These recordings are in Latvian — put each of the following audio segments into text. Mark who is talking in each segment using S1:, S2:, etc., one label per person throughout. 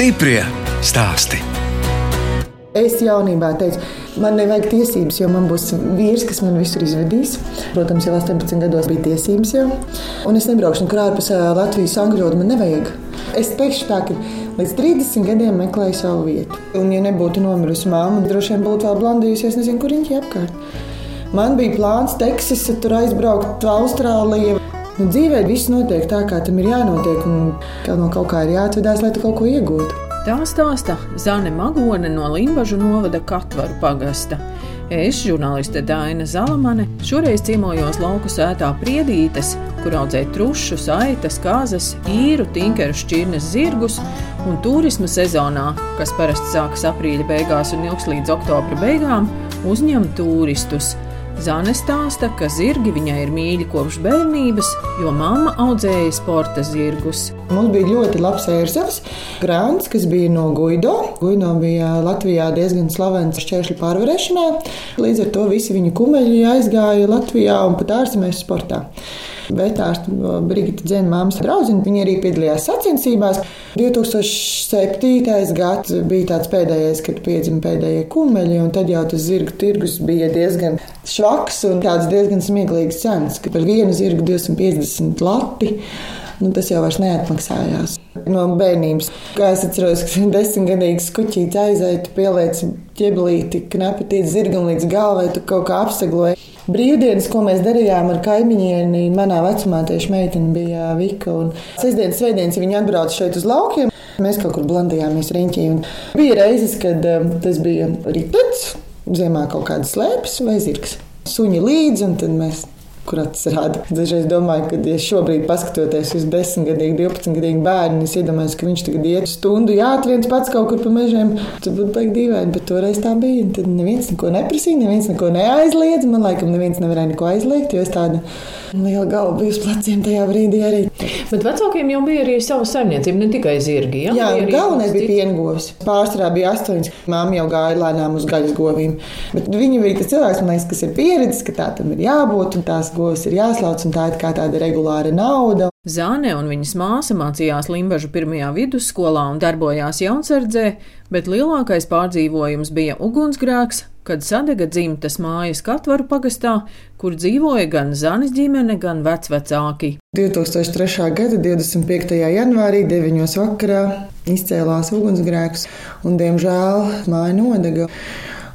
S1: Stiprie stāsti.
S2: Es jaunībā teicu, man nevajag tiesības, jo man būs vīrs, kas man visur izvedīs. Protams, jau 18 gados bija tiesības jau. Un es nebraukšu nekur ārpus Latvijas angļu valodu, man nevajag. Es teikšu tā, ka līdz 30 gadiem meklēju savu vietu. Un, ja nebūtu nomirusi māma, droši vien būtu vēl blandījusies, nezinu, kur viņa apkārt. Man bija plāns Teksasā, tur aizbraukt uz Austrāliju. Nu, dzīvē viss notiek tā, kā tam ir jānotiek, un kā no kaut kā ir jāatvedās, lai tu kaut ko iegūtu.
S3: Tā stāsta Zane Magone no Limbaģu novada Katvaru pagasta. Es, žurnāliste Dāna Zalamane, šoreiz ciemojos lauku sētā Priedītes, kur audzēja trušus, aitas, kāzas, īru, tinkeru, šķirnes, zirgus, un turisma sezonā, kas parasti sākas aprīļa beigās un ilgs līdz oktobra beigām, uzņem turistus – Zane stāsta, ka zirgi viņai ir mīļi kopš bērnības, jo mamma audzēja sporta zirgus.
S2: Mums bija ļoti labs ērzavs, grāns, kas bija no Guido. Guido bija Latvijā diezgan slavens šķēršļu pārvarēšanā. Līdz ar to visi viņa kumeļi aizgāja Latvijā un pat ārzemēs sportā. Bet ārsta Brigita Dzēna, māmas draudzene, viņa arī piedalījās sacensībās. 2007. gads bija tāds pēdējais, kad piedzima pēdējie kumeļi, un tad jau tas zirgu tirgus bija diezgan švaks un tāds diezgan smieklīgs cenas, ka par vienu zirgu 250 lati. Nu, tas jau neatmaksājās. No bērnības, kā es atceros, ka desmitgadīgs kuķītis aizēja, pieliec ķeblīti, knapi tiec zirgam līdz galvai, tu kaut kā apsegloji. Brīvdienas, ko mēs darījām ar kaimiņieni, manā vecumā tieši meitene bija Vika. Sestdienas, svētdienas viņi atbrauca šeit uz laukiem. Mēs kaut kur blandījāmies riņķī. Bija reizes, kad um, tas bija ritenis, ziemā kaut kādas slēpes vai zirgs. Suņi līdzi, un tad mēs kur atrada. Dažreiz domāju, ka, ja šobrīd paskatoties uz 10, 12 gadīgu bērnu, es iedomājos, ka viņš tagad iet stundu jāatviens pats kaut kur pa mežiem. Tas būtu baigi dīvaini, bet toreiz tā bija. Tad neviens neko neprasīja, neviens neko neaizliedz. Man laikam neviens nevarēja neko aizliegt, jo es tāda liela galva biju uz pleciem tajā brīdī arī.
S3: Bet vecākiem jau bija arī sava saimniecība, ne tikai zirgi. Ja?
S2: Jā, galvenais bija piengovs. Pārsvarā bija astoņas. Māma jau gāja lēnām uz gaļas govīm. Bet viņa bija tas cilvēks, liekas, kas ir pieredzējis, ka tā tam ir jābūt un tās govs ir jāslauc, un tā ir kā tāda regulāra nauda.
S3: Zāne un viņas māsa mācījās Limbaģu pirmajā vidusskolā un darbojās jaunsardzē, bet lielākais pārdzīvojums bija ugunsgrēks, kad sadega dzimtas mājas Katvaru pagastā, kur dzīvoja gan Zanes ģimene, gan vecvecāki.
S2: 2003. gada 25. janvārī 9. vakarā izcēlās ugunsgrēks, un diemžēl māja nodega.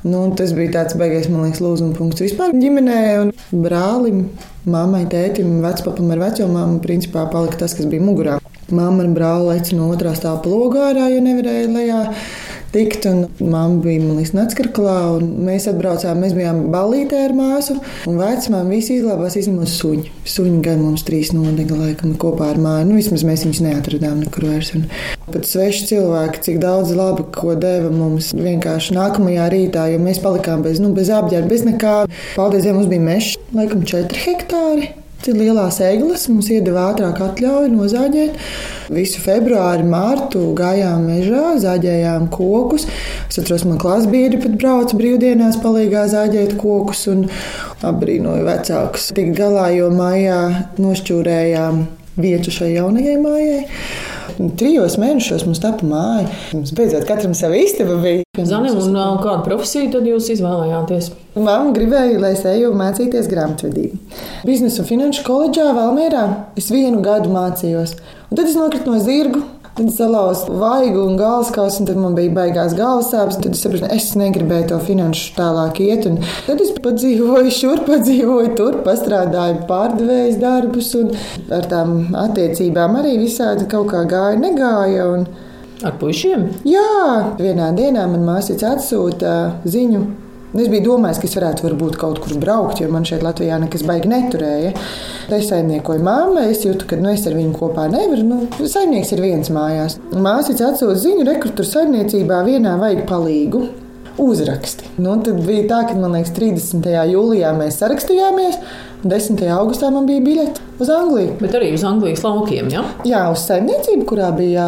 S2: Nu, tas bija tāds beigas, man liekas, lūzuma punkts vispār ģimenē. Un brālim, mammai, tētim, vecpapam ar veco māmu principā palika tas, kas bija mugurā. Māma un brālis leca no otrā stāva logā ārā, jo nevarēja lejā tikt. Māma bija liekas, Natskarklā, un mēs atbraucām. Mēs bijām ballītē ar māsu, un vecmāmiņa visi izglābās izņemot suņu. Suņi gan mums trīs nodega laikam kopā ar māju. Nu, vismaz mēs viņus neatradām nekur vairs. Un pat sveši cilvēki, cik daudz labi, ko deva mums vienkārši nākamajā rītā, jo mēs palikām bez, nu, bez apģērba, bez nekā. Paldies Dievam, mums bija mežs, laikam 4 hektāri. Lielās eglis mums iedeva ātrāk atļauju nozāģēt. Visu februāri, mārtu gājām mežā, zāģējām kokus. Es atceros, man klases biedri pat brauca brīvdienās, palīdzēja zāģēt kokus un apbrīnoju vecākus. Tik galā, jo mājā nošķūrējām vietu šai jaunajai mājai. Trijos mēnešos mums tapa māja. Mums beidzot katram sava istaba bija.
S3: Zanim, un kādu profesiju tad jūs izvēlējāties?
S2: Māma gribēja, lai es eju mācīties grāmatvedību. Biznesa un finanšu koledžā Valmērā es vienu gadu mācījos. Un tad es nokritu no zirga Tad salauzu vaigu un galvaskausu, un tad man bija baigās galvas sāpes. Tad es sapratu, es negribēju to finanšu tālāk iet. Un tad es padzīvoju šur, padzīvoju tur, pastrādāju pārdevējas darbus, un ar tām attiecībām arī visādi kaut kā gāja, negāja. Un...
S3: Ar puišiem?
S2: Jā, vienā dienā man māsīca atsūta ziņu Es biju domājis, ka es varētu varbūt kaut kur braukt, jo man šeit Latvijā nekas baigi neturēja. Es saimniekoju māmu, es jūtu, ka nu, es ar viņu kopā nevaru. Nu, saimnieks ir viens mājās. Māsīca atsūta ziņu, rekrutu saimniecībā vienā vajag palīgu uzraksti. Nu, tad bija tā, ka man liekas, 30. jūlijā mēs sarakstījāmies. 10. augustā man bija biļete uz Angliju.
S3: Bet arī uz Anglijas laukiem, ja?
S2: Jā, uz saimniecību, kurā bija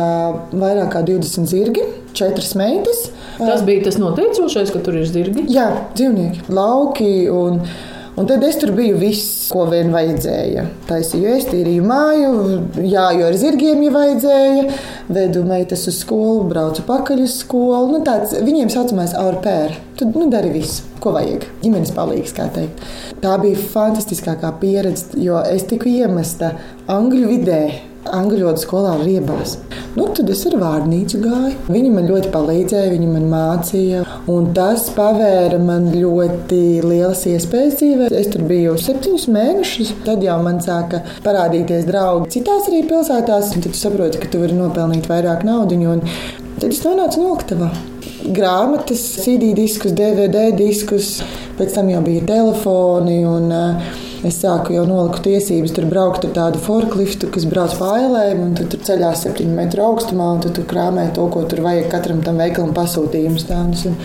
S2: vairāk kā 20 zirgi, 4 meitas.
S3: Tas bija tas noteicošais, ka tur ir zirgi.
S2: Jā, dzīvnieki, lauki. Un, Un tad es tur biju viss, ko vien vajadzēja. Taisīju es, tīrīju māju, jāju ar zirgiem, ja vajadzēja, vedu meitas uz skolu, braucu pakaļ uz skolu. Nu, tāds, viņiem saucamais aurpēra. Tad nu, dari visu, ko vajag. Ģimenes palīgs, kā teikt. Tā bija fantastiskākā pieredze, jo es tiku iemesta angļu vidē angļu valodas skolā riebās. Nu, tad es ar vārnīcu gāju. Viņi man ļoti palīdzēja, viņi man mācīja. Un tas pavēra man ļoti lielas iespējas dzīvē. Es tur biju septiņus mēnešus. Tad jau man sāka parādīties draugi citās arī pilsētās. Tad tu saproti, ka tu vari nopelnīt vairāk naudas. Tad es nonācu noktavā. Grāmatas, CD diskus, DVD diskus, pēc tam jau bija telefoni. Un, uh, Es sāku jau noliku tiesības tur braukt ar tādu forkliftu, kas brauc pa ailēm, un tur ceļās septiņu metru augstumā, un tur krāmē to, ko tur vajag katram tam veikalam pasūtījumus tādus. Un,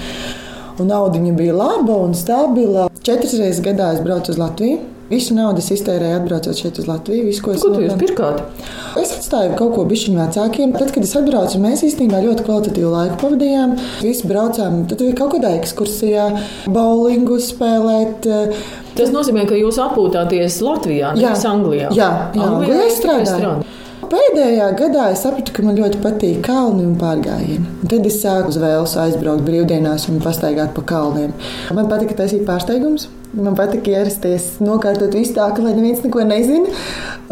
S2: un naudiņa bija laba un stabila. Četras reizes gadā es braucu uz Latviju. Visu naudu iztērēju, atbraucot šeit uz Latviju. Visu,
S3: ko es ko jūs pirkāt?
S2: Es atstāju kaut ko bišķiņu vecākiem. Tad, kad es atbraucu, mēs īstenībā ļoti kvalitatīvu laiku pavadījām. Visi braucām, tad bija kaut kādā ekskursijā, bowlingu spēlēt.
S3: Tas nozīmē, ka jūs atpūtāties Latvijā, nevis Anglijā.
S2: Jā, jā Anglijā, Anglijā strādāju pēdējā gadā es sapratu, ka man ļoti patīk kalni un pārgājieni. Tad es sāku uz vēlus aizbraukt brīvdienās un pastaigāt pa kalniem. Man patika taisīt pārsteigumus. Man patīk ierasties, nokārtot visu tā, ka neviens neko nezina.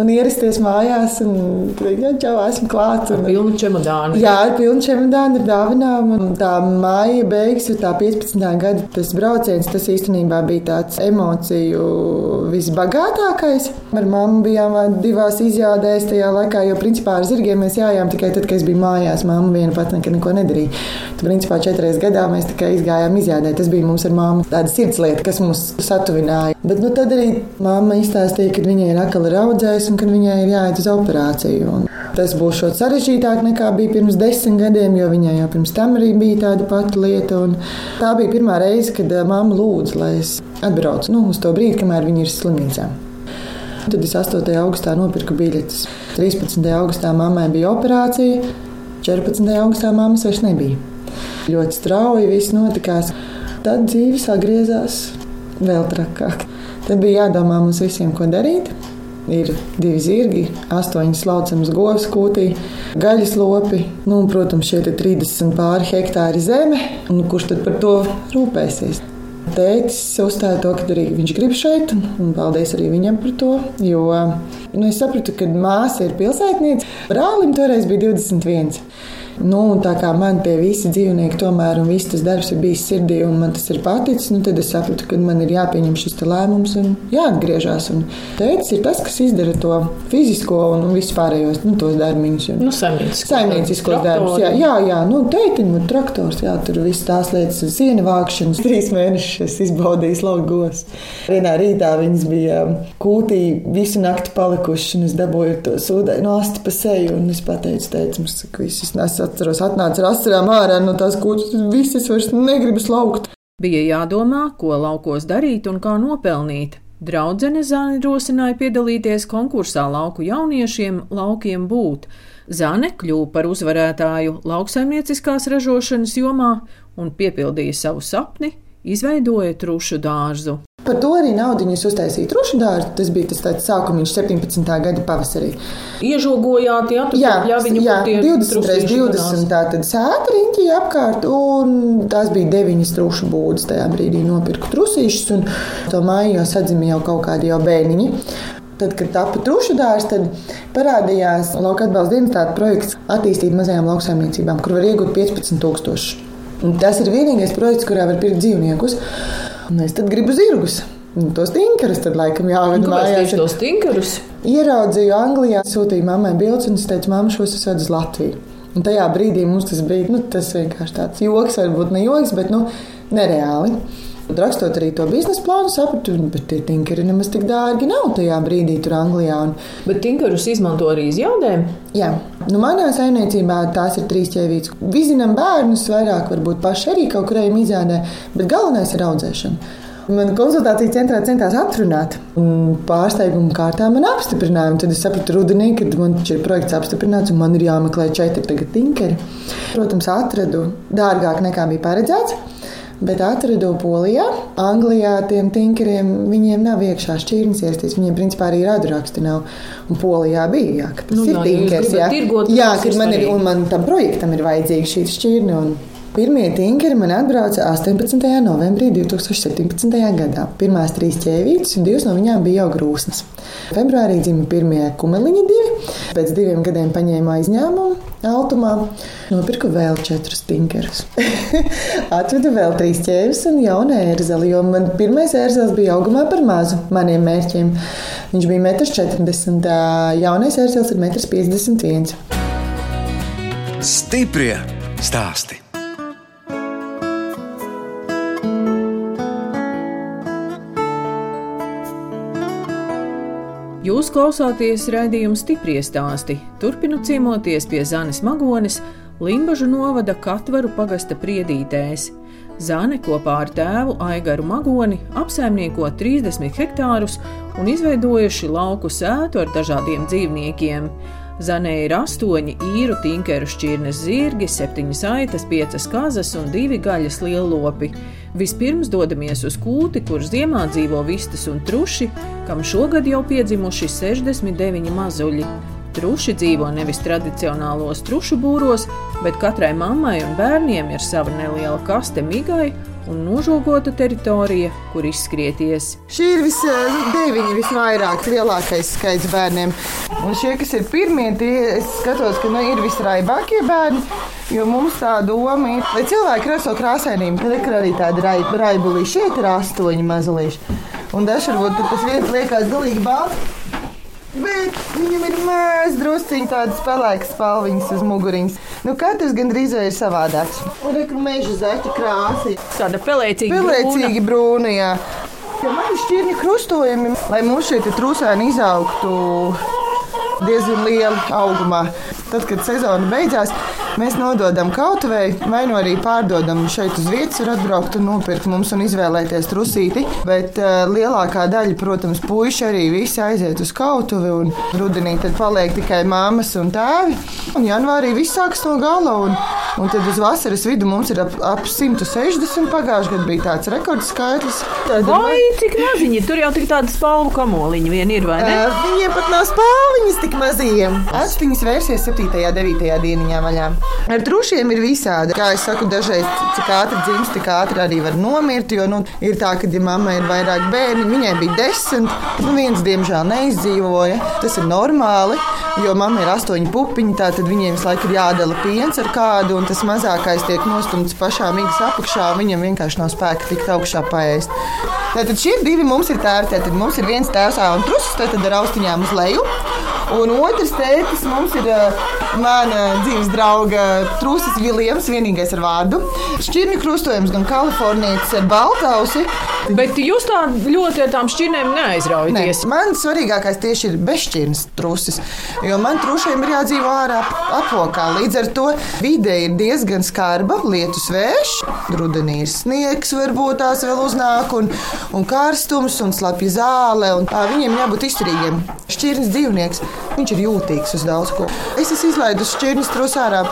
S2: Un ierasties mājās, un jā, jau esmu klāts.
S3: Ar pilnu čemodānu.
S2: Jā, ar pilnu čemodānu, ar dāvinām. Un tā māja beigas, tā 15. gada tas brauciens, tas īstenībā bija tāds emociju visbagātākais. Ar mammu bijām divās izjādēs tajā laikā, jo principā ar zirgiem mēs jājām tikai tad, kad es biju mājās. Mamma viena pat nekad neko nedarīja. Tad, principā, četras gadā mēs tikai izgājām izjādē. Tas bija mums ar mammu tāda sirdslieta, kas mums satuvināja. Bet nu, tad arī mamma izstāstīja, ka viņai ir akli raudzējis un ka viņai ir jāiet uz operāciju. Un tas būs sarežģītāk nekā bija pirms desmit gadiem, jo viņai jau pirms tam arī bija tāda pati lieta. Tā bija pirmā reize, kad mamma lūdza, lai es atbraucu nu, uz to brīdi, kamēr viņa ir slimnīcā. Tad es 8. augustā nopirku biļetes. 13. augustā mammai bija operācija, 14. augustā mammas vairs nebija. Ļoti strauji viss notikās. Tad dzīve sagriezās vēl trakāk. Tad bija jādomā mums visiem, ko darīt. Ir divi zirgi, astoņas laucamas govs, kūtī, gaļas lopi, nu, un, protams, šie 30 pāri hektāri zeme. Kurš tad par to rūpēsies? Tētis uzstāja to, ka arī viņš grib šeit, un, un paldies arī viņam par to. Jo nu, es sapratu, ka māsa ir pilsētniece. Brālim toreiz bija 21. Nu, tā kā man tie visi dzīvnieki, tomēr, un viss tas darbs ir bijis sirdī, un man tas ir paticis, nu, tad es sapratu, ka man ir jāpieņem šis lēmums un jāatgriežas. Tēvs ir tas, kas izdara to fizisko un vispārējos nu, darbiņus.
S3: Nu,
S2: Saimnieciskos darbus. Jā, jā, jā nu, teitiņu, traktors, jā, tur viss tās lietas, sienu vākšanas. Trīs mēnešus es izbaudīju laugos. Vienā rītā viņas bija kūtī visu nakti palikušas, un es dabūju to sūdainu asti pa seju, un es pateicu, teicu, mums, ka viss nesat atceros, atnāca ar asarām ārā no tās kūtas. Visas vairs negribu slaukt.
S3: Bija jādomā, ko laukos darīt un kā nopelnīt. Draudzene Zāne rosināja piedalīties konkursā lauku jauniešiem Laukiem būt. Zāne kļuva par uzvarētāju lauksaimnieciskās ražošanas jomā un piepildīja savu sapni, izveidoja trušu dārzu.
S2: Par to arī naudu uztaisīja trušu dārzu. Tas bija tas sākums 17. gada pavasarī.
S3: Iežogojāt, jā, jā,
S2: jā, jā 20, 20 tātad sēta riņķī apkārt, un tās bija deviņas trušu būdas. Tajā brīdī nopirku trusīšus, un to māju jau sadzima jau kaut kādi jau bērniņi. Tad, kad tapu trušu dārsts, tad parādījās lauka atbalsta dienas tāds projekts attīstīt mazajām lauksaimniecībām, kur var iegūt 15,000. Tas ir vienīgais projekts, kurā var pirkt dzīvniekus. Un es tad gribu zirgus. Un tos tinkerus tad laikam jāved
S3: mājās. Tos tinkerus?
S2: Ieraudzīju Anglijā, sūtīju mammai bildes un es teicu, mamma, šos es vedu uz Latviju. Un tajā brīdī mums tas bija, nu, tas vienkārši tāds joks, varbūt ne joks, bet, nu, nereāli. Rakstot arī to biznesa plānu, sapratu, ka tie tinkeri nemaz tik dārgi nav tajā brīdī, tur Anglijā. Un...
S3: Bet tinkerus izmanto arī izjaudēm?
S2: Jā, nu, manā saimniecībā tās ir trīs ķēvītes. Vizinam bērnus, vairāk varbūt paši arī kaut kuriem izjādē, bet galvenais ir audzēšana. Man konsultāciju centrā centās atrunāt. Pārsteiguma kārtā man apstiprināja. Tad es sapratu, rudenī, kad man ir projekts apstiprināts un man ir jāmeklē četri tinkeri. Protams, atradu dārgāk nekā bija paredzēts. Bet atradu Polijā. Anglijā tiem tinkeriem viņiem nav iekšā šķirnes ierasties. Viņiem principā arī raduraksti nav. Un Polijā bija, jā, ka tas
S3: Nu
S2: ir
S3: jā, ja jūs
S2: tinkers.
S3: gribat
S2: Jā,
S3: tirgot,
S2: jā
S3: tas ir
S2: kad man ir, un man tam projektam ir vajadzīga šī šķirne. Un Pirmie tinkeri man atbrauca 18. novembrī 2017. gadā. Pirmās trīs ķēvītes, un divas no viņām bija jau grūsnas. Februārī dzima pirmie kumeliņi divi. Pēc diviem gadiem paņēma aizņēmumu Altumā. Nopirku vēl četrus tinkerus. Atvedu vēl trīs ķēvis un jaunu ērzeli, jo man pirmais ērzels bija augumā par mazu maniem mērķiem. Viņš bija 1,40 m, jaunais ērzels ir 1,51 m.
S1: Stiprie stāsti.
S3: Jūs klausāties raidījuma stipri stāstī. Turpinu ciemoties pie Zanes Magones, Limbažu novada Katvaru pagasta priedītēs. Zane kopā ar tēvu Aigaru Magoni apsaimnieko 30 hektārus un izveidojuši lauku sētu ar dažādiem dzīvniekiem. Zanē ir astoņi īru tinkeru šķirnes zirgi, septiņas aitas, piecas kazas un divi gaļas lielopi. Vispirms dodamies uz kūti, kur ziemā dzīvo vistas un truši, kam šogad jau piedzimuši 69 mazuļi. Truši dzīvo nevis tradicionālos trušu būros, bet katrai mammai un bērniem ir sava neliela kaste migai un nožogota teritorija, kur izskrieties.
S2: Šī ir vis, deviņi visvairāk lielākais skaits bērniem. Un šie, kas ir pirmie, tie skatos, ka nu, ir visraibākie bērni. Jo mums tā doma ir, lai cilvēki raso krāsainību, tad ir arī tādi raib, raibulīši. Šeit ir astoņi mazulīši. Un tur tas viens liekas galīgi balts. Bet viņam ir mazs drusciņš, tādas pelēkas spalviņas uz muguriņas. Nu, katrs gandrīz ir savādāks. Un tur ir meža zaķa krāsa.
S3: Tāda pelēcīga,
S2: Pelēcīgi brūni, jā. Ja man ir šķirņu krustojumi, lai mums šeit trūsēni izaugtu diezgan liela augumā. Tad, kad sezona beidzās, mēs nododam kautuvei, vai nu arī pārdodam šeit uz vietas, var atbraukt un nopirkt mums un izvēlēties trusīti. Bet uh, lielākā daļa, protams, puiši arī visi aiziet uz kautuvi un rudenī tad paliek tikai māmas un tēvi. Un janvārī viss sākas no gala. Un, un tad uz vasaras vidu mums ir ap, ap 160. Pagājušajā gadā bija tāds rekords skaitlis. Tad
S3: Vai cik maziņi? Tur jau tik tāda spalvu kamoliņa vien ir, vai ne?
S2: Uh, viņiem pat nav spāliņas tik maziem. Astiņas vērsies 7. Un 9. dieniņā vaļā. Ar trušiem ir visādi. Kā jau saku, dažreiz cik ātri dzimst, tik ātri arī var nomirt. Jo nu, ir tā, ka, ja mammai ir vairāk bērni, viņai bija desmit, nu viens diemžēl neizdzīvoja. Tas ir normāli, jo mamma ir astoņi pupiņi, tātad viņiem visu laiku ir jādala piens ar kādu, un tas mazākais tiek nostumts pašā mīgas apakšā, viņam vienkārši nav spēka tikt augšā paēst. Tātad šie divi mums ir tēvi. Tātad mums ir viens tēvs un trusis, tātad ar austiņām uz leju. Un otrs tētis mums ir uh, mana dzīves drauga Trūsis Viljams, vienīgais ar vārdu. Šķirņu krustojums gan Kalifornijas ar Baltausi.
S3: Bet jūs tā ļoti ar tām šķirnēm
S2: Nē,
S3: neaizraujaties.
S2: man svarīgākais tieši ir bezšķirnes trusis, jo man trušiem ir jādzīvo ārā ap- apokā. Līdz ar to vide ir diezgan skarba, lietus vējš, rudenī ir sniegs, varbūt tās vēl uznāk, un, un karstums, un slapja zāle. Un, tā, viņiem jābūt izturīgiem. Šķirnes dzīvnieks, viņš ir jūtīgs uz daudz ko. Es esmu izlaidus šķirnes trusu ārā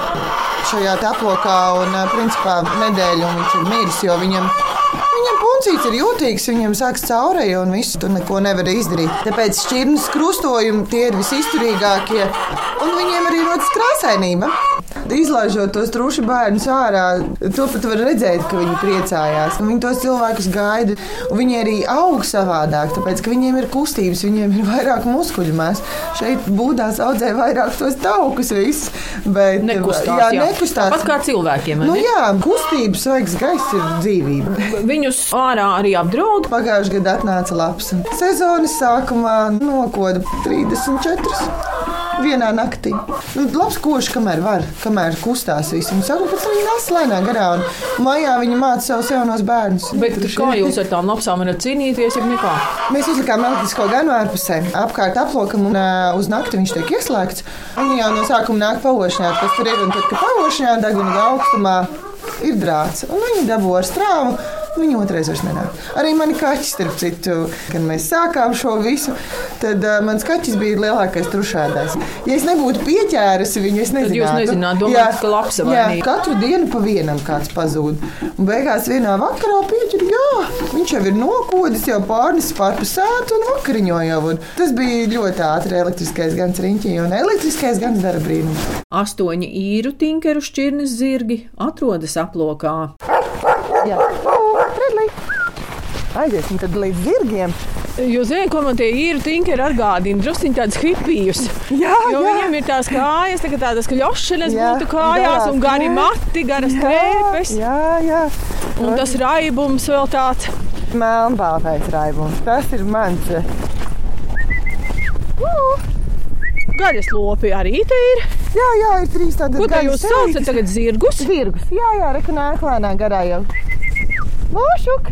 S2: šajā aplokā, un principā nedēļu un viņš ir miris, jo viņam Viņam puncīts ir jūtīgs, viņam sākas caurēji un viss tur neko nevar izdarīt. Tāpēc šķirnes krustojumi tie ir visizturīgākie, un viņiem arī rodas krāsainība. Izlaižot tos truši bērnus ārā, to pat var redzēt, ka viņi priecājās. Viņi tos cilvēkus gaida, un viņi arī aug savādāk, tāpēc ka viņiem ir kustības, viņiem ir vairāk muskuļu mēs. Šeit būdās audzē vairāk tos taukus visus, bet
S3: Nekustās,
S2: jā,
S3: jā.
S2: nekustās.
S3: Tāpat kā cilvēkiem.
S2: Nu, jā, kustības svaigs gaiss ir dzīvība.
S3: Viņus ārā arī apdraud.
S2: Pagājušajā gadā atnāca labs. Sezonas sākumā nokoda 34. Vienā naktī. Nu, labs košs, kamēr var, kamēr kustās visi. Un pēc tam viņi nāca lēnā garā. Un mājā viņi māca savus jaunos bērnus.
S3: Bet kā jūs ar tām lapsām varat cīnīties, ja nekā?
S2: Mēs uzlikām elektrisko ganu ārpusē, apkārt aplokam, un uh, uz nakti viņš tiek ieslēgts. Viņi jau no sākuma nāk pavošņāt, kas tur ir. Un tad, kad pavošņā deguna augstumā ir drāts, un viņi dabū ar strāvu. Viņa otrais vairs nenāk. Arī mani kaķis, starp citu, kad mēs sākām šo visu, tad uh, mans kaķis bija lielākais trušādājs. Ja es nebūtu pieķērusi viņu, es nezinātu.
S3: Tad jūs nezināt, domājat, ka labs vai
S2: jā, katru dienu pa vienam kāds pazūd. Un beigās vienā vakarā pieķer, jā, viņš jau ir nokodis, jau pārnesis pār pilsētu un vakariņo jau. Un tas bija ļoti ātri elektriskais gan riņķī un elektriskais gan dara brīnumu.
S3: Astoņi īru tinkeru šķirnes zirgi atrodas aplokā.
S2: Jā. Aiziesim tad līdz zirgiem.
S3: Jūs zināt, ko man tie īri tinkeri atgādina? Drusciņi tādas hipijus.
S2: Jā,
S3: jo
S2: jā.
S3: viņiem ir tās kājas, tā tādas kļošanas
S2: Jā,
S3: būtu kājās,
S2: garās
S3: un gari
S2: strēpes.
S3: mati, garas trēpes.
S2: Jā, jā.
S3: Un tas raibums vēl tāds.
S2: Melnbaltais raibums. Tas ir mans.
S3: Gaļas lopi arī te ir.
S2: Jā, jā, ir trīs tādas
S3: Ko te jūs saucat tagad zirgus?
S2: Zirgus. Jā, jā, rekonēk lēnā garā jau. Mošuk!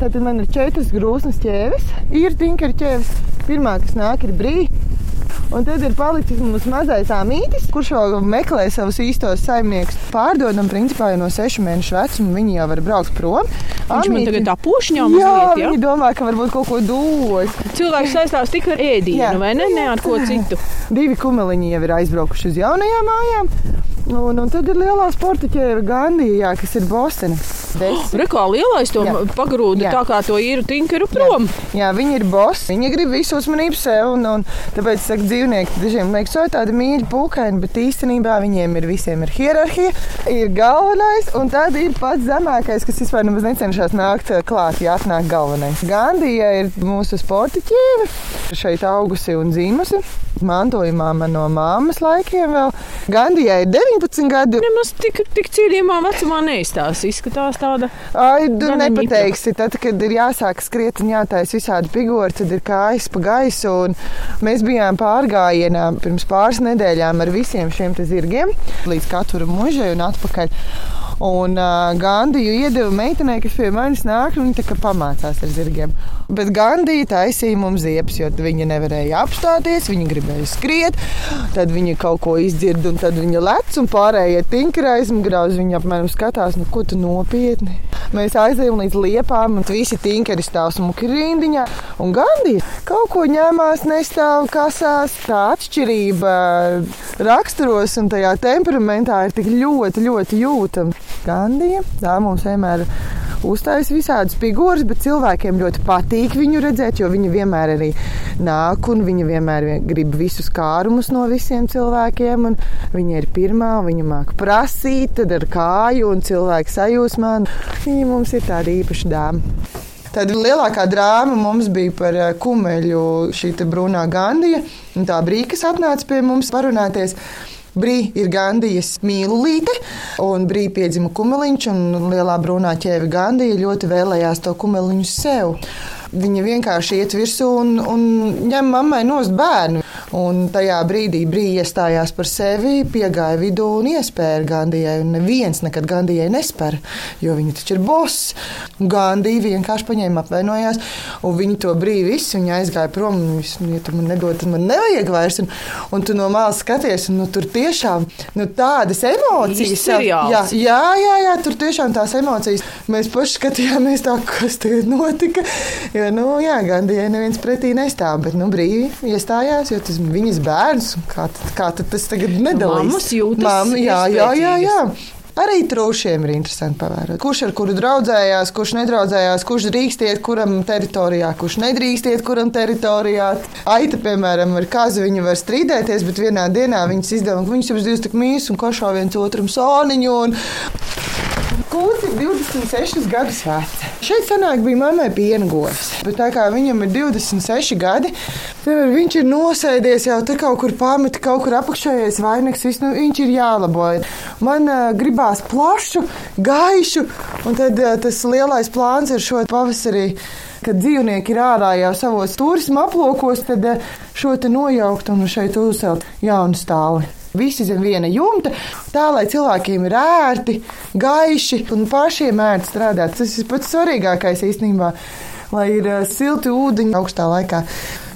S2: Tad man ir četras grūsnas ķēves. Ir tinkeri ķēves. Pirmā, kas nāk, ir brīva. Un tad ir palicis mums mazais amītis, kurš vēl meklē savus īstos saimniekus. Pārdodam, principā, jau no sešu mēnešu vecuma. Viņi jau var braukt prom.
S3: Viņš man tagad tā pušņā mazliet, jā?
S2: viņi domā, ka varbūt kaut ko dos.
S3: Cilvēks saistās tikai ar ēdienu,
S2: Jā.
S3: vai ne? Ne ar ko citu.
S2: Divi kumeliņi jau ir aizbraukuši uz jaunajām mājām. Un, un tad ir lielā sporta ķēve Gandijā, kas ir Bostonā.
S3: Rekā lielais to
S2: Jā.
S3: pagrūda
S2: Jā.
S3: tā kā to īru tinkeru prom.
S2: Jā, viņi ir bosi. Viņi grib visu uzmanību sev. Un, un tāpēc saka, dzīvnieki dažiem liekas, ka tādi mīļi pūkaini, bet īstenībā viņiem ir visiem ir hierarhija. Ir galvenais, un tad ir pats zemākais, kas vispār nemaz necenšas nākt klāt, ja atnāk galvenais. Gandija ir mūsu sporta ķīve. Šeit augusi un dzīvusi. Mantojumā man no māmas laikiem vēl. Gandijai ir 19 gadi.
S3: Nemaz tik, tik cienījumā vecumā neizstās. Izskatās tāda.
S2: Ai, tu nepateiksi. Tad, kad ir jāsāk skriet un jātaisa visādi figūri, tad ir kājas pa gaisu. un Mēs bijām pārgājienā pirms pāris nedēļām ar visiem šiem zirgiem līdz katru mužai un atpakaļ. Un uh, Gandiju iedeva meitenei, kas pie manis nāk, un viņa tā kā pamācās ar zirgiem. Bet Gandija taisīja mums ziepes, jo viņa nevarēja apstāties, viņa gribēja skriet. Tad viņa kaut ko izdzird, un tad viņa lec, un pārējie tinkeri aizmugurā uz viņu apmēram skatās, nu, ko tu nopietni. Mēs aizējām līdz liepām, un visi tinkeri stāv smuki rindiņā. Un Gandija kaut ko ņēmās, nestāv kasās. Tā atšķirība raksturos un tajā temperamentā ir tik ļoti, ļoti jūtama. Gandija, tā mums vienmēr uzstājas visādas figūras, bet cilvēkiem ļoti patīk viņu redzēt, jo viņi vienmēr arī nāk un viņi vienmēr vien- grib visus kārumus no visiem cilvēkiem. Viņa ir pirmā, viņa māca prasīt, tad ar kāju un cilvēku sajūsmā. Viņa mums ir tāda īpaša dāma. Tad lielākā drāma mums bija par eh, kumeļu, šī brūnā Gandija. Tā brīva, kas atnāca pie mums parunāties. Brīja ir Gandijas mīlulīte, un brīja piedzima kumeliņš, un lielā brūnā ķēve Gandija ļoti vēlējās to kumeliņu sev. Viņa vienkārši iet virsū un, un ņem mammai nost bērnu. Un tajā brīdī brīja iestājās par sevi, piegāja vidū un iespēja Gandijai. Un neviens nekad Gandijai nespēra, jo viņa taču ir boss. Gandija vienkārši paņēma apvainojās, un viņi to brīvi visu, viņa aizgāja prom. un Viņš, ja tu man nedod, tad man nevajag vairs. Un, un tu no malas skaties, un nu, tur tiešām nu, tādas emocijas. Jā, jā, jā, jā, tur tiešām tās emocijas. Mēs paši skatījāmies, tā, kas tagad notika. Jo, nu, jā, Gandijai neviens pretī nestāv, bet nu, brīvi iestājās, jo tas viņas bērns. Kā, tad- kā tad tas tagad nedalās?
S3: Mammas jūtas
S2: Mamma, jā, jā, jā, jā. Arī trūšiem ir interesanti pavērot. Kurš ar kuru draudzējās, kurš nedraudzējās, kurš drīkst iet kuram teritorijā, kurš nedrīkst iet kuram teritorijā. Aita, piemēram, ar kāzu viņa var strīdēties, bet vienā dienā viņas izdevuma, ka viņas abas divas tik mīs un košā viens otram sāniņu. Un... Kūts ir 26 gadus vecs. Šeit senāk bija mammai piena govs, bet tā kā viņam ir 26 gadi, tad viņš ir nosēdies jau te kaut kur pameti, kaut kur apakšējais vainags, viss, nu, viņš ir jālabo. Man uh, gribās plašu, gaišu, un tad uh, tas lielais plāns ir šo pavasarī. Kad dzīvnieki ir ārā jau savos turisma aplokos, tad eh, šo te nojaukt un šeit uzcelt jaunu stāli. Visi zem viena jumta, tā lai cilvēkiem ir ērti, gaiši un pašiem ērti strādāt. Tas ir pats svarīgākais īstenībā, lai ir eh, silti ūdeņi augstā laikā.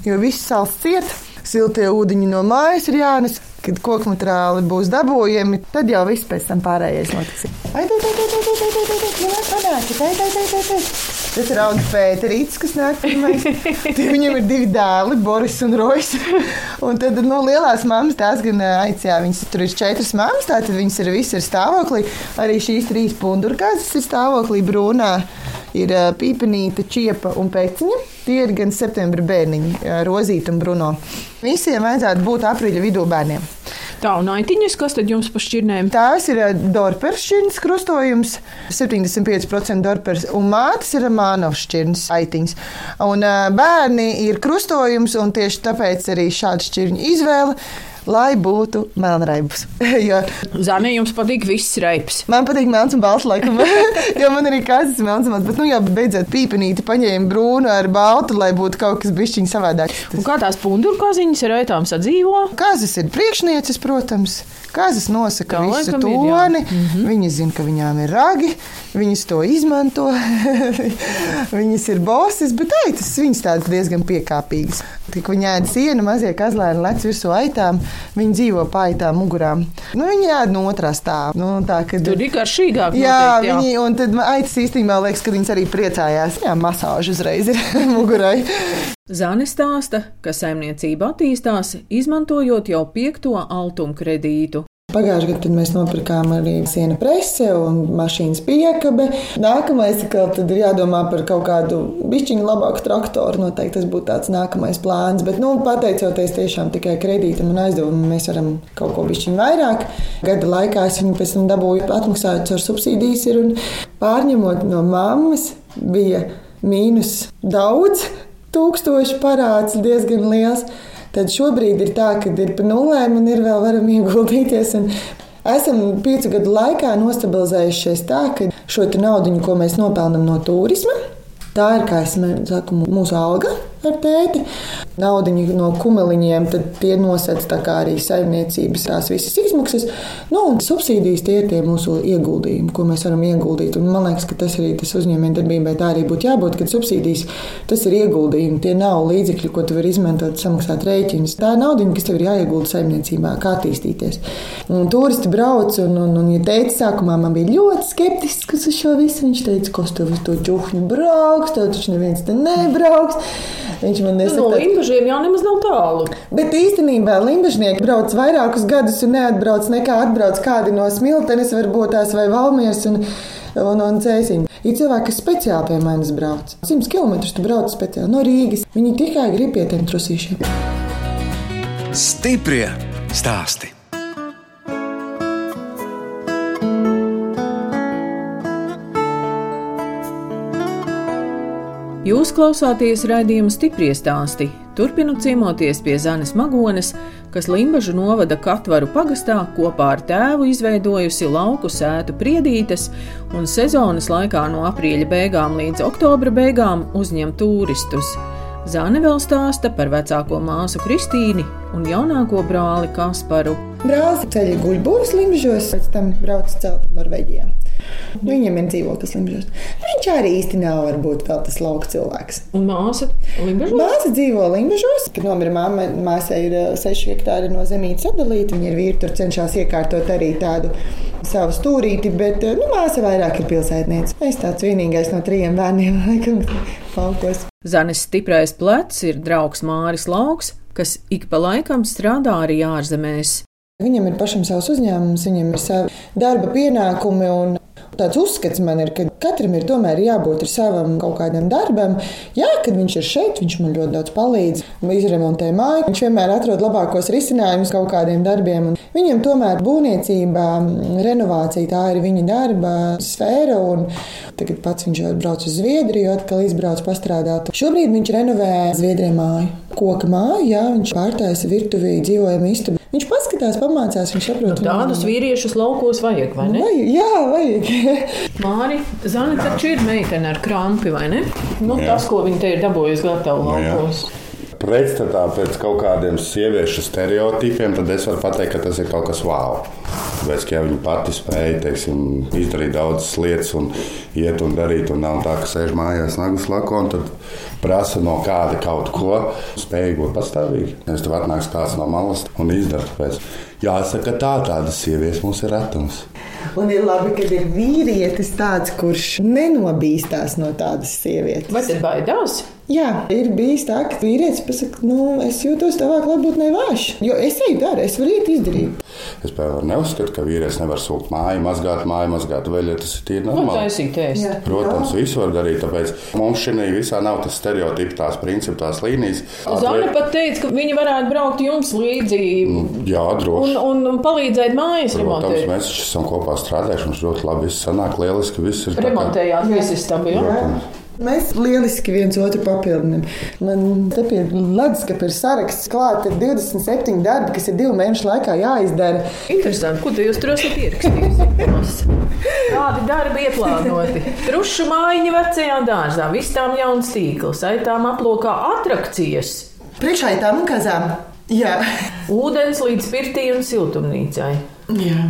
S2: Jo viss sāls ciet, siltie ūdeņi no mājas ir jānes. kad koku materiāli būs dabūjami, tad jau viss pēc tam pārējais notiks. Ai, tai, tai, tai, tai, tai, tai, tai, tai, tai, panāci, tai, tai, tai, tai, tai. Tas ir Auga Pēterīts, kas nāk pirmais. Viņam ir divi dēli, Boris un Rojas. Un tad no nu, lielās mammas tās gan aicināja, viņas tur ir četras mammas, tātad viņas ir visas ir stāvoklī. Arī šīs trīs pundurkāzes ir stāvoklī brūnā. Ir pīpenīte, čiepa un pēciņa. Tie ir gan septembra bērniņi, Rozīta un Bruno. Visiem vajadzētu būt aprīļa vidū bērniem.
S3: Tā un aitiņas, kas tad jums pašķirnēm?
S2: Tās ir Dorpers šķirnes krustojums, 75% Dorpers, un mātes ir Mānovs šķirnes aitiņas. Un bērni ir krustojums, un tieši tāpēc arī šāda šķirņa izvēle lai būtu melnraibs.
S3: jo, Zānē, jums patīk viss raips.
S2: Man patīk melns un balts, laikam, jo man arī kāds ir melns un balts. Bet, nu, jau beidzot pīpenīti paņēma brūnu ar baltu, lai būtu kaut kas bišķiņ savādāk.
S3: Un kā tās punduru kaziņas ar aitām sadzīvo?
S2: Kazas ir priekšnieces, protams. Kazas nosaka Kā visu toni. Ir, mm -hmm. Viņas zina, ka viņām ir ragi, viņas to izmanto. viņas ir bosses, bet aitas viņas tādas diezgan piekāpīgas. Tik viņi ēd sienu, mazie kazlēni lec virsū aitām, viņi dzīvo pa aitām mugurām. Nu, viņi ēd no otrā stāvā. Nu, tā, kad...
S3: Tur ir garšīgāk.
S2: Jā, noteikti, jā. Viņi, un tad aitas īstenībā liekas, ka viņas arī priecājās. Jā, masāža uzreiz ir mugurai.
S3: Zāne stāsta, ka saimniecība attīstās, izmantojot jau piekto altumu kredītu.
S2: Pagājušajā gadā mēs nopirkām arī siena prese un mašīnas piekabe. Nākamais ir jādomā par kaut kādu bišķiņu labāku traktoru. Noteikti tas būtu tāds nākamais plāns. Bet, nu, pateicoties tiešām tikai kredītam un aizdevumam, mēs varam kaut ko bišķiņu vairāk. Gada laikā es viņu pēc tam dabūju atmaksājot ar subsīdijas ir, un pārņemot no mammas bija mīnus daudz, tūkstoši parāds diezgan liels. Tad šobrīd ir tā, ka ir pa nulēm un ir vēl varam ieguldīties. Esam piecu gadu laikā nostabilizējušies tā, ka šo naudu, ko mēs nopelnām no turisma, tā ir, kā es saku, mūsu alga ar tēti. Naudiņu no kumeliņiem, tad tie nosedz arī saimniecības tās visas izmaksas. Nu, un subsīdijas tie ir tie mūsu ieguldījumi, ko mēs varam ieguldīt. Un man liekas, ka tas arī tas uzņēmējdarbībai tā arī būtu jābūt, kad subsīdijas tas ir ieguldījumi. Tie nav līdzekļi, ko tu vari izmantot, samaksāt rēķinus. Tā ir nauda, kas tev ir jāiegulda saimniecībā, kā attīstīties. Un turisti brauc, un, un, un ja teica, sākumā man bija ļoti skeptisks uz šo visu. Viņš teica, kas tev uz to čuhņu brauks, tev taču neviens te nebrauks.
S3: Viņš man nesaka, no Limbažiem jau nemaz nav tālu.
S2: Bet īstenībā Limbažnieki brauc vairākus gadus un neatbrauc nekā atbrauc kādi no Smiltenes, varbūt tās vai Valmiers un, un, un Cēsiņa. Ir cilvēki, kas speciāli pie manis brauc. 100 km tu brauc speciāli no Rīgas. Viņi tikai grib pie tiem trusīšiem.
S1: Stiprie stāsti!
S3: Jūs klausāties raidījuma stipri stāstī. Turpinu ciemoties pie Zanes Magones, kas Limbažu novada Katvaru pagastā kopā ar tēvu izveidojusi lauku sētu priedītes un sezonas laikā no aprīļa beigām līdz oktobra beigām uzņem turistus. Zāne vēl stāsta par vecāko māsu Kristīni un jaunāko brāli Kasparu.
S2: Brālis ceļā guļbūvis Limbažos, pēc tam brauc celt Norvēģijā. Viņam ir dzīvoklis Limbažos. Viņš arī īsti nav varbūt vēl tas lauka cilvēks.
S3: Un māsa?
S2: Māsa dzīvo Limbažos. Kad nomira mamma, māsai ir 6 hektāri no zemītes sadalīta. Viņa ir vīri, tur cenšas iekārtot arī tādu savu stūrīti, bet nu, māsa vairāk ir pilsētniece. Es tāds vienīgais no trijiem bērniem, laikam, laukos.
S3: Zanes stiprais plecs ir draugs Māris Lauks, kas ik pa laikam strādā arī ārzemēs.
S2: Viņam ir pašam savs uzņēmums, viņam ir savi darba pienākumi un Tāds uzskats man ir, ka katram ir tomēr jābūt savam kaut kādam darbam. Jā, kad viņš ir šeit, viņš man ļoti daudz palīdz. Izremontē māju, viņš vienmēr atrod labākos risinājumus kaut kādiem darbiem. Un viņam tomēr būvniecība, renovācija tā ir viņa darba sfēra. Tagad pats viņš brauc uz Zviedriju, atkal izbrauc pastrādāt. Šobrīd viņš renovē Zviedrijā māju. Koka māju, jā, viņš pārtaisa virtuvī dzīvojamu istabu. Viņš paskatās, pamācās, viņš saprot.
S3: Nu, tādus vīriešus laukos vajag, vai ne?
S2: Vajag, jā, vajag.
S3: Māri, Zana taču ir meitene ar krampi, vai ne? Nu, jā. tas, ko viņa te ir dabūjusi gatavu nu laukos.
S4: Pretstatā pēc kaut kādiem sieviešu stereotipiem, tad es varu pateikt, ka tas ir kaut kas wow. Tāpēc, ja viņa pati spēja teiksim, izdarīt daudzas lietas, un iet un darīt, un nav tā, ka sēž mājās nagus lakon, tad prasa no kāda kaut ko, spēja būt pastāvīgi. Es tev atnāks kāds no malas un izdara. Tāpēc jāsaka, tā tādas sievietes mums ir retums.
S2: Un ir labi, ka ir vīrietis tāds, kurš nenobīstās no tādas sievietes.
S3: Vai tas baidās?
S2: Jā, ir bijis tā, ka vīrietis pasakā, nu, es jūtos tavā klātbūtnē vājš. Jo es eju dārā, es varu iet izdarīt.
S4: Es piemēram neuzskatu, ka vīrietis nevar sūkt māju, mazgāt māju, mazgāt veļu. Tas ir tīri normāli.
S3: Taisīt ēst.
S2: Jā.
S4: Protams, visu var darīt. Tāpēc mums šī visā nav tas stereotips, tās principi, tās līnijas.
S3: Zana pat teica, ka viņi varētu braukt jums līdzi
S4: Jā, droši.
S3: un, un palīdzēt mājas
S4: Protams,
S3: remontēt.
S4: mēs taču esam kopā strādājuši. Mums ļoti labi viss sanāk, lieliski. Viss ir tā kā-
S3: Remontējāt visi stabi.
S2: Mēs lieliski viens otru papildinām. Man te pie leduskapa ir saraksts, klāta ir 27 darbi, kas ir divu mēnešu laikā jāizdara.
S3: Interesanti, ko tu jūs tur esat ierakstījusi? Kādi darbi ieplānoti? Trušu mājiņa vecajā dārzā, vistām jauns tīkls, aitām aplokā atrakcijas,
S2: Priekšā ir tām kazām. Jā.
S3: ūdens līdz pirtī un siltumnīcai.
S2: Jā.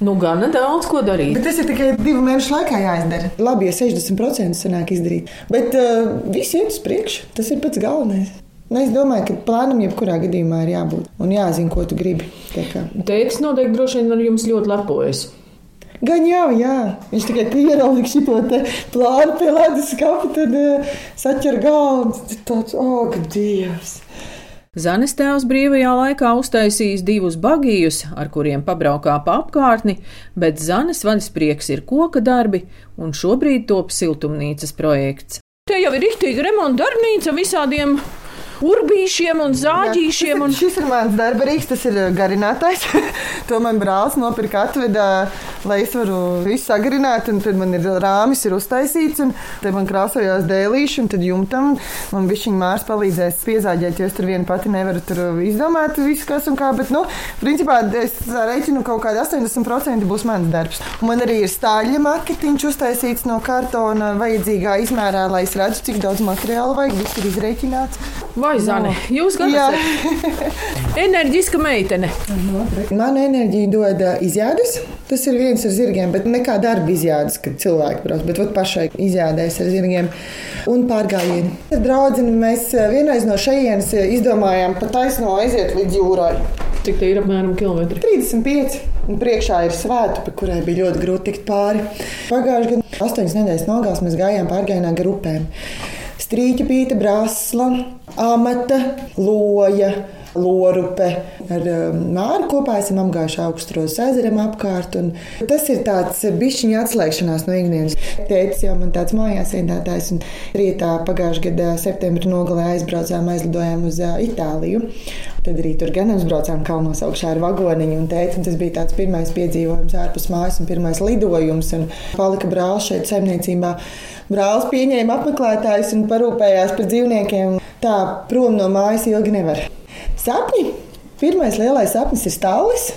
S3: Nu, gana daudz ko darīt.
S2: Bet tas ir tikai divu mēnešu laikā jāizdara. Labi, ja 60% sanāk izdarīt. Bet uh, viss iet uz priekšu. Tas ir pats galvenais. Nu, es domāju, ka plānam jebkurā gadījumā ir jābūt. Un jāzina, ko tu gribi.
S3: Tētis noteikti droši vien ar jums ļoti lepojas.
S2: Gan jau, jā. Viņš tikai pierādīja šo plānu pie ledus skapa, tad uh, saķer galvu. Tas ir tāds, oh, dievs!
S3: Zanes tēvs brīvajā laikā uztaisījis divus bagījus, ar kuriem pabraukā pa apkārtni, bet Zanes vaļasprieks ir koka darbi, un šobrīd top siltumnīcas projekts. Te jau ir rīktīgi remonta darbnīca visādiem urbīšiem un zāģīšiem. Un...
S2: Šis ir mans darba rīks, tas ir garinātājs. to man brālis nopirka atvedā, lai es varu visu sagarināt. Un tad man ir rāmis ir uztaisīts, un tad man krāsojās dēlīši, un tad jumtam man bišķiņ mārs palīdzēs piezāģēt, jo es tur vien pati nevaru tur izdomāt visu, kas un kā. Bet, nu, principā es reiķinu kaut kādu 80% būs mans darbs. Un man arī ir stāļa maketiņš uztaisīts no kartona vajadzīgā izmērā, lai es redzu, cik daudz materiāla vajag. Viss ir izreikināts.
S3: Vai Zane, jūs gan esat enerģiska meitene.
S2: Mana enerģija dod ā, izjādes. Tas ir viens ar zirgiem, bet ne kā darba izjādes, kad cilvēki brauc, bet vat pašai izjādēs ar zirgiem un pārgājieni. Ar draugu mēs ā, vienreiz no šejienes ā, izdomājām pa taisno aiziet līdz jūrai.
S3: Cik tie ir apmēram kilometri?
S2: 35, un priekšā ir svēta, pa kurai bija ļoti grūti tikt pāri. Pagājušajā gadā, 8 nedēļas nogās, mēs gājām pārgājienā gar upēm. Strīķa brāzla, amata, loja. Lorupe ar um, māru kopā esam apgājuši augstros ezeram apkārt. Tas ir tāds bišķiņa atslēgšanās no ikdienas. Tētis jau man tāds mājās ienātājs, un rītā pagājušā gada septembrī nogalē aizbraucām, aizlidojām uz ā, Itāliju. Tad arī tur gan uzbraucām kalnos augšā ar vagoniņu. un Tētim tas bija tāds pirmais piedzīvojums ārpus mājas un pirmais lidojums. Un palika brālis šeit saimniecībā. Brālis pieņēma apmeklētājus un parūpējās par dzīvniekiem. Tā prom no mājas ilgi nevar. Sapņi. Pirmais lielais sapnis ir stāvis.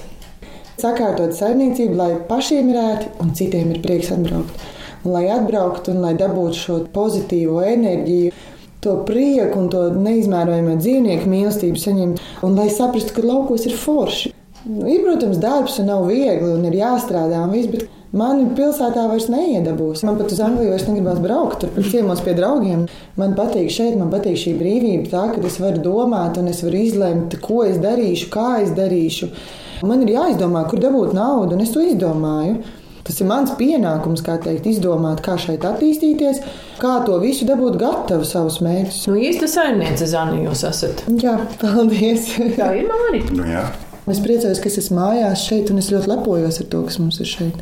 S2: Sakārtot saimniecību, lai pašiem ir ērti un citiem ir prieks atbraukt. Un, lai atbrauktu un lai dabūtu šo pozitīvo enerģiju, to prieku un to neizmērojamo dzīvnieku mīlestību saņemt, un lai saprastu, ka laukos ir forši. Nu, ir, protams, darbs un nav viegli un ir jāstrādā un viss, bet mani pilsētā vairs neiedabūs. Man pat uz Angliju vairs negribas braukt, tur ciemos pie draugiem. Man patīk šeit, man patīk šī brīvība, tā ka es varu domāt un es varu izlemt, ko es darīšu, kā es darīšu. Man ir jāizdomā, kur dabūt naudu, un es to izdomāju. Tas ir mans pienākums, kā teikt, izdomāt, kā šeit attīstīties, kā to visu dabūt gatavu savus mērķus.
S3: Nu, īsta saimniece Zane jūs esat.
S2: Jā, paldies!
S3: Tā ir Māri.
S4: Nu, jā.
S2: Es priecājos, ka es esmu mājās šeit, un es ļoti lepojos ar to, kas mums ir šeit.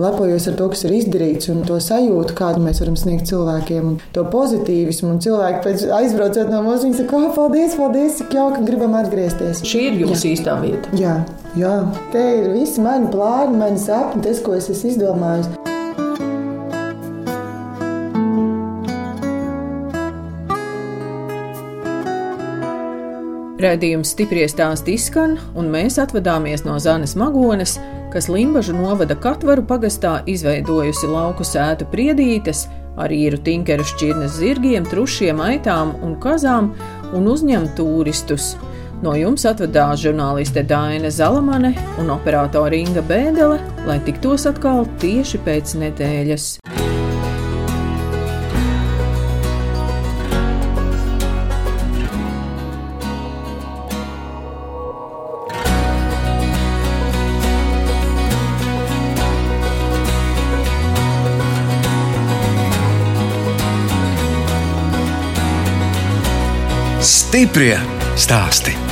S2: Lepojos ar to, kas ir izdarīts, un to sajūtu, kādu mēs varam sniegt cilvēkiem, un to pozitīvismu. Un cilvēki pēc aizbraucot no mums, viņi saka, oh, paldies, paldies, cik jauki, gribam atgriezties.
S3: Šī ir jūsu īstā vieta.
S2: Jā, jā, te ir visi mani plāni, mani sapņi, tas, ko es esmu izdomājis.
S3: Radījums stipri stāsti izskan, un mēs atvadāmies no Zanes Magones, kas Limbažu novada Katvaru pagastā izveidojusi lauku sētu priedītes ar īru tinkeru šķirnes zirgiem, trušiem, aitām un kazām un uzņem turistus. No jums atvedās žurnāliste Dāna Zalamane un operātore Inga Bēdelē, lai tiktos atkal tieši pēc nedēļas.
S1: Stiprie stāsti.